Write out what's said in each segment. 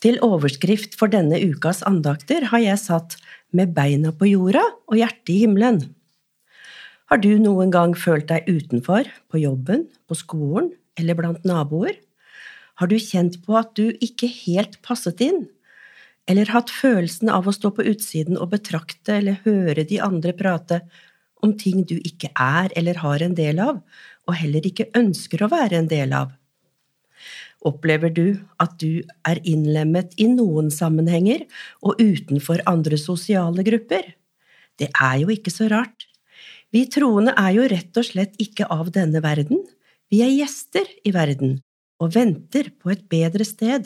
Til overskrift for denne ukas andakter har jeg satt Med beina på jorda og hjertet i himmelen. Har du noen gang følt deg utenfor, på jobben, på skolen eller blant naboer? Har du kjent på at du ikke helt passet inn? Eller hatt følelsen av å stå på utsiden og betrakte eller høre de andre prate om ting du ikke er eller har en del av, og heller ikke ønsker å være en del av? Opplever du at du er innlemmet i noen sammenhenger og utenfor andre sosiale grupper? Det er jo ikke så rart. Vi troende er jo rett og slett ikke av denne verden, vi er gjester i verden og venter på et bedre sted.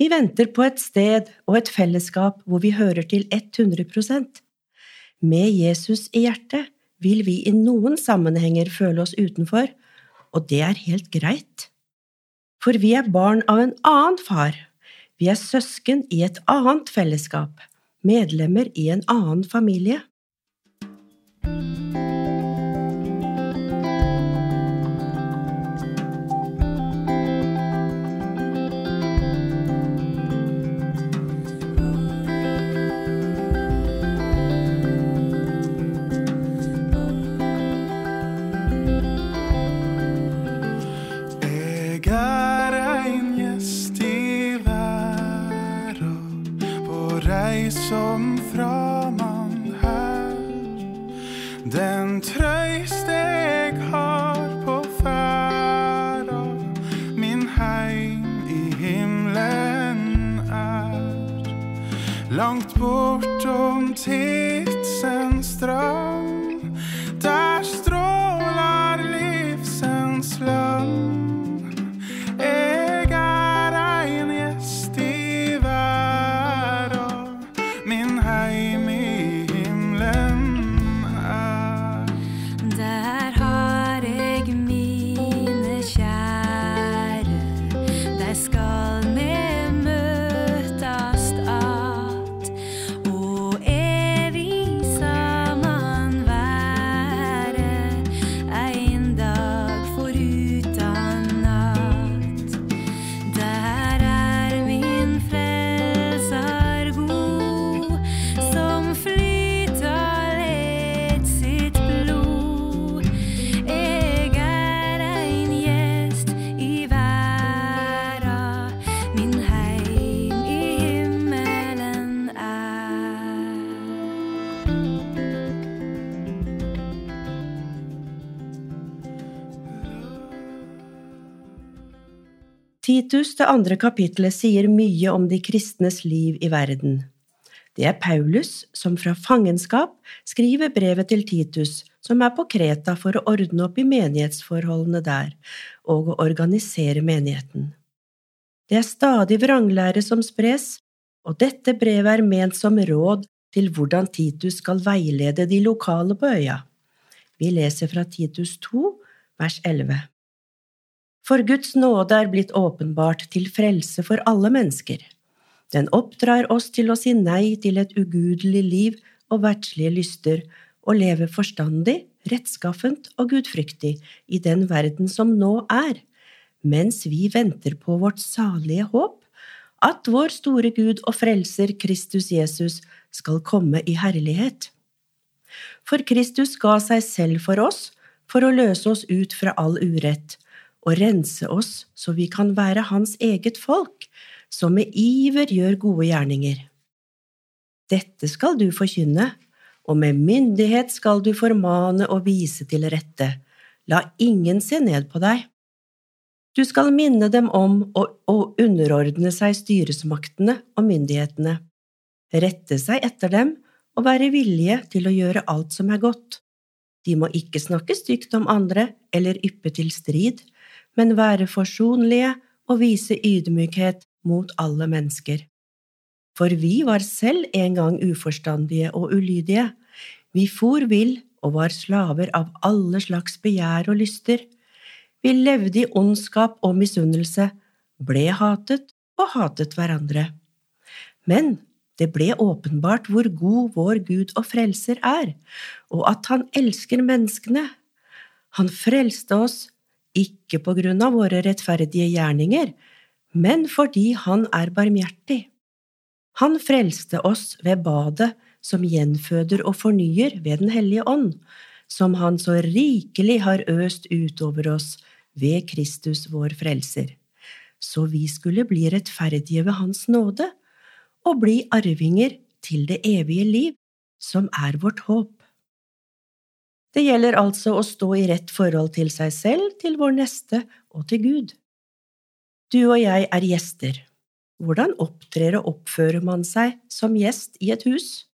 Vi venter på et sted og et fellesskap hvor vi hører til 100% Med Jesus i hjertet vil vi i noen sammenhenger føle oss utenfor, og det er helt greit for vi er barn av en annen far, vi er søsken i et annet fellesskap, medlemmer i en annen familie. Langt bortom tidsens strand. Titus, det andre kapitlet, sier mye om de kristnes liv i verden. Det er Paulus som fra fangenskap skriver brevet til Titus, som er på Kreta for å ordne opp i menighetsforholdene der og å organisere menigheten. Det er stadig vranglære som spres, og dette brevet er ment som råd til hvordan Titus skal veilede de lokale på øya. Vi leser fra Titus 2, vers 11. For Guds nåde er blitt åpenbart til frelse for alle mennesker. Den oppdrar oss til å si nei til et ugudelig liv og verdslige lyster, og leve forstandig, rettskaffent og gudfryktig i den verden som nå er, mens vi venter på vårt salige håp, at vår store Gud og Frelser Kristus Jesus skal komme i herlighet. For Kristus ga seg selv for oss, for å løse oss ut fra all urett, og rense oss så vi kan være Hans eget folk, som med iver gjør gode gjerninger. Dette skal du forkynne, og med myndighet skal du formane og vise til rette, la ingen se ned på deg. Du skal minne dem om å, underordne seg styresmaktene og myndighetene, rette seg etter dem og være villige til å gjøre alt som er godt. De må ikke snakke stygt om andre eller yppe til strid, men være forsonlige og vise ydmykhet mot alle mennesker. For vi var selv en gang uforstandige og ulydige, vi for vill og var slaver av alle slags begjær og lyster. Vi levde i ondskap og misunnelse, ble hatet og hatet hverandre. Men det ble åpenbart hvor god vår Gud og Frelser er, og at Han elsker menneskene. Han frelste oss ikke på grunn av våre rettferdige gjerninger, men fordi Han er barmhjertig. Han frelste oss ved badet som gjenføder og fornyer ved Den hellige ånd, som Han så rikelig har øst utover oss ved Kristus vår Frelser, så vi skulle bli rettferdige ved Hans nåde og bli arvinger til det evige liv, som er vårt håp. Det gjelder altså å stå i rett forhold til seg selv, til vår neste og til Gud. Du og jeg er gjester. Hvordan opptrer og oppfører man seg som gjest i et hus?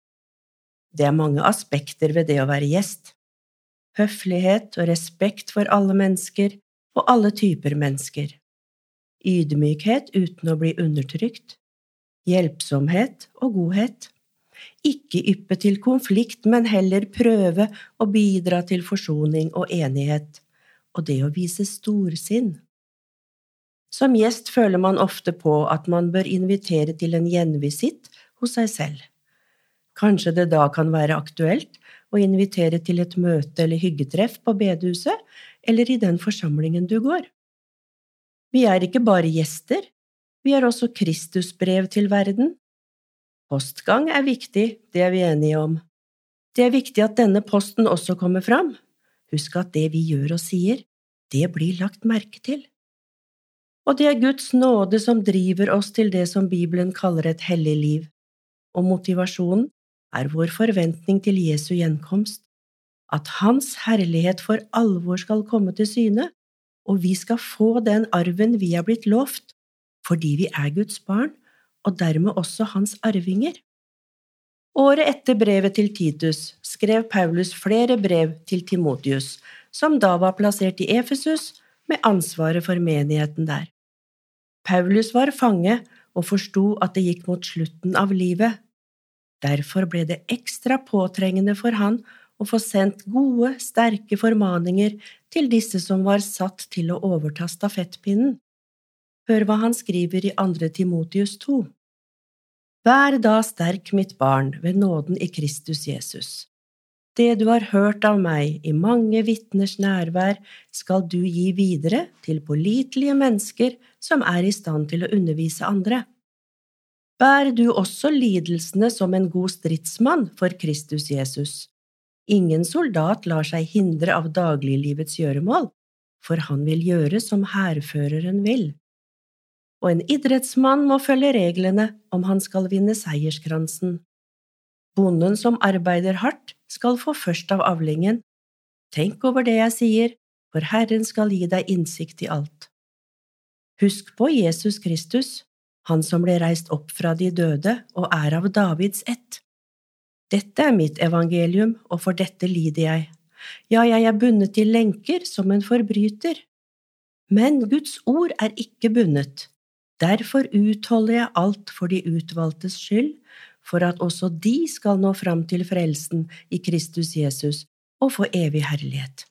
Det er mange aspekter ved det å være gjest. Høflighet og respekt for alle mennesker og alle typer mennesker. Ydmykhet uten å bli undertrykt. Hjelpsomhet og godhet. Ikke yppe til konflikt, men heller prøve å bidra til forsoning og enighet, og det å vise storsinn. Som gjest føler man ofte på at man bør invitere til en gjenvisitt hos seg selv. Kanskje det da kan være aktuelt å invitere til et møte eller hyggetreff på bedehuset eller i den forsamlingen du går. Vi er ikke bare gjester, vi har også Kristusbrev til verden. Postgang er viktig, det er vi enige om. Det er viktig at denne posten også kommer fram. Husk at det vi gjør og sier, det blir lagt merke til. Og det er Guds nåde som driver oss til det som Bibelen kaller et hellig liv, og motivasjonen er vår forventning til Jesu gjenkomst, at Hans herlighet for alvor skal komme til syne, og vi skal få den arven vi er blitt lovt, fordi vi er Guds barn og dermed også hans arvinger. Året etter brevet til Titus skrev Paulus flere brev til Timotius, som da var plassert i Efesus med ansvaret for menigheten der. Paulus var fange og forsto at det gikk mot slutten av livet, Derfor ble det ekstra påtrengende for han å få sendt gode, sterke formaninger til disse som var satt til å overta stafettpinnen. Hør hva han skriver i andre Timotius 2. Vær da sterk, mitt barn, ved nåden i Kristus Jesus. Det du har hørt av meg i mange vitners nærvær, skal du gi videre til pålitelige mennesker som er i stand til å undervise andre. Bær du også lidelsene som en god stridsmann for Kristus Jesus. Ingen soldat lar seg hindre av dagliglivets gjøremål, for han vil gjøre som hærføreren vil. Og en idrettsmann må følge reglene om han skal vinne seierskransen. Bonden som arbeider hardt, skal få først av avlingen. Tenk over det jeg sier, for Herren skal gi deg innsikt i alt. Husk på Jesus Kristus, han som ble reist opp fra de døde og er av Davids ett. Dette er mitt evangelium, og for dette lider jeg. Ja, jeg er bundet til lenker som en forbryter. Men Guds ord er ikke bundet. Derfor utholder jeg alt for de utvalgtes skyld, for at også de skal nå fram til frelsen i Kristus Jesus og få evig herlighet.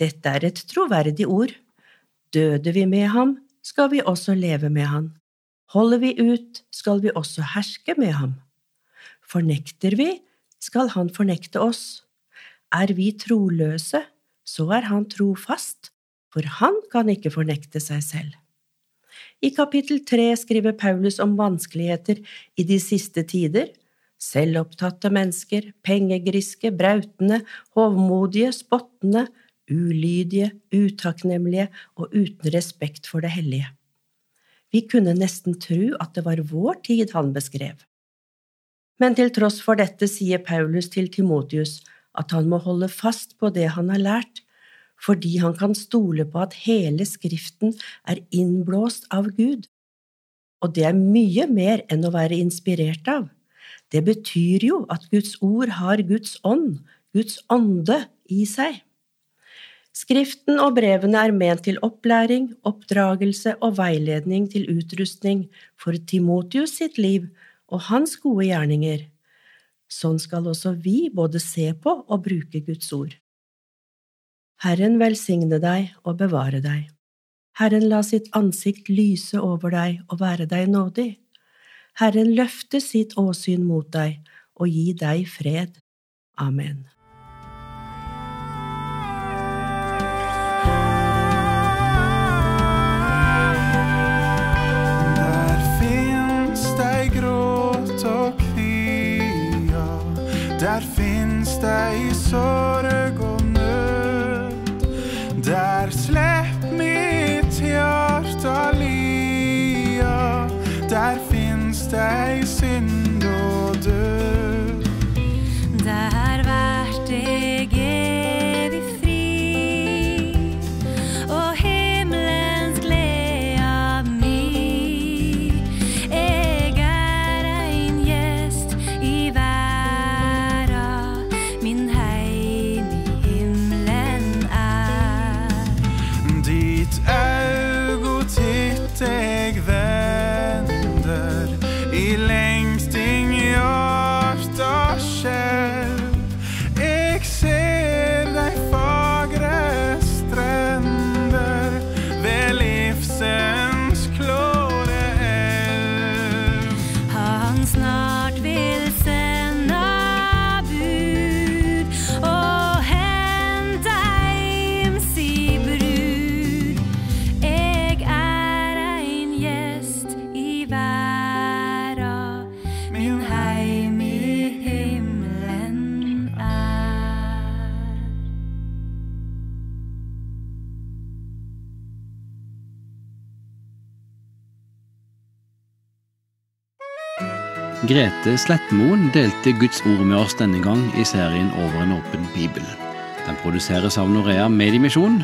Dette er et troverdig ord. Døde vi med ham, skal vi også leve med ham. Holder vi ut, skal vi også herske med ham. Fornekter vi, skal han fornekte oss. Er vi troløse, så er han trofast, for han kan ikke fornekte seg selv. I kapittel tre skriver Paulus om vanskeligheter i de siste tider, selvopptatte mennesker, pengegriske, brautende, hovmodige, spottende, ulydige, utakknemlige og uten respekt for det hellige. Vi kunne nesten tro at det var vår tid han beskrev. Men til tross for dette sier Paulus til Timotius at han må holde fast på det han har lært, fordi han kan stole på at hele Skriften er innblåst av Gud. Og det er mye mer enn å være inspirert av. Det betyr jo at Guds ord har Guds ånd, Guds ånde, i seg. Skriften og brevene er ment til opplæring, oppdragelse og veiledning til utrustning for Timotius sitt liv og hans gode gjerninger. Sånn skal også vi både se på og bruke Guds ord. Herren velsigne deg og bevare deg. Herren la sitt ansikt lyse over deg og være deg nådig. Herren løfte sitt åsyn mot deg og gi deg fred. Amen. Der fins dei gråt og klia, der fins dei sorg og der slepp mitt hjarta lia. Der finst det i synd Grete Slettmoen delte Guds ord med oss denne gang i serien Over en åpen bibel. Den produseres av Norea Mediemisjon.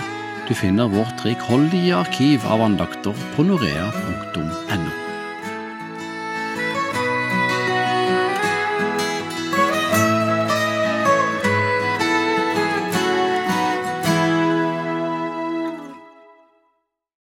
Du finner vårt rikholdige arkiv av andakter på norea.no.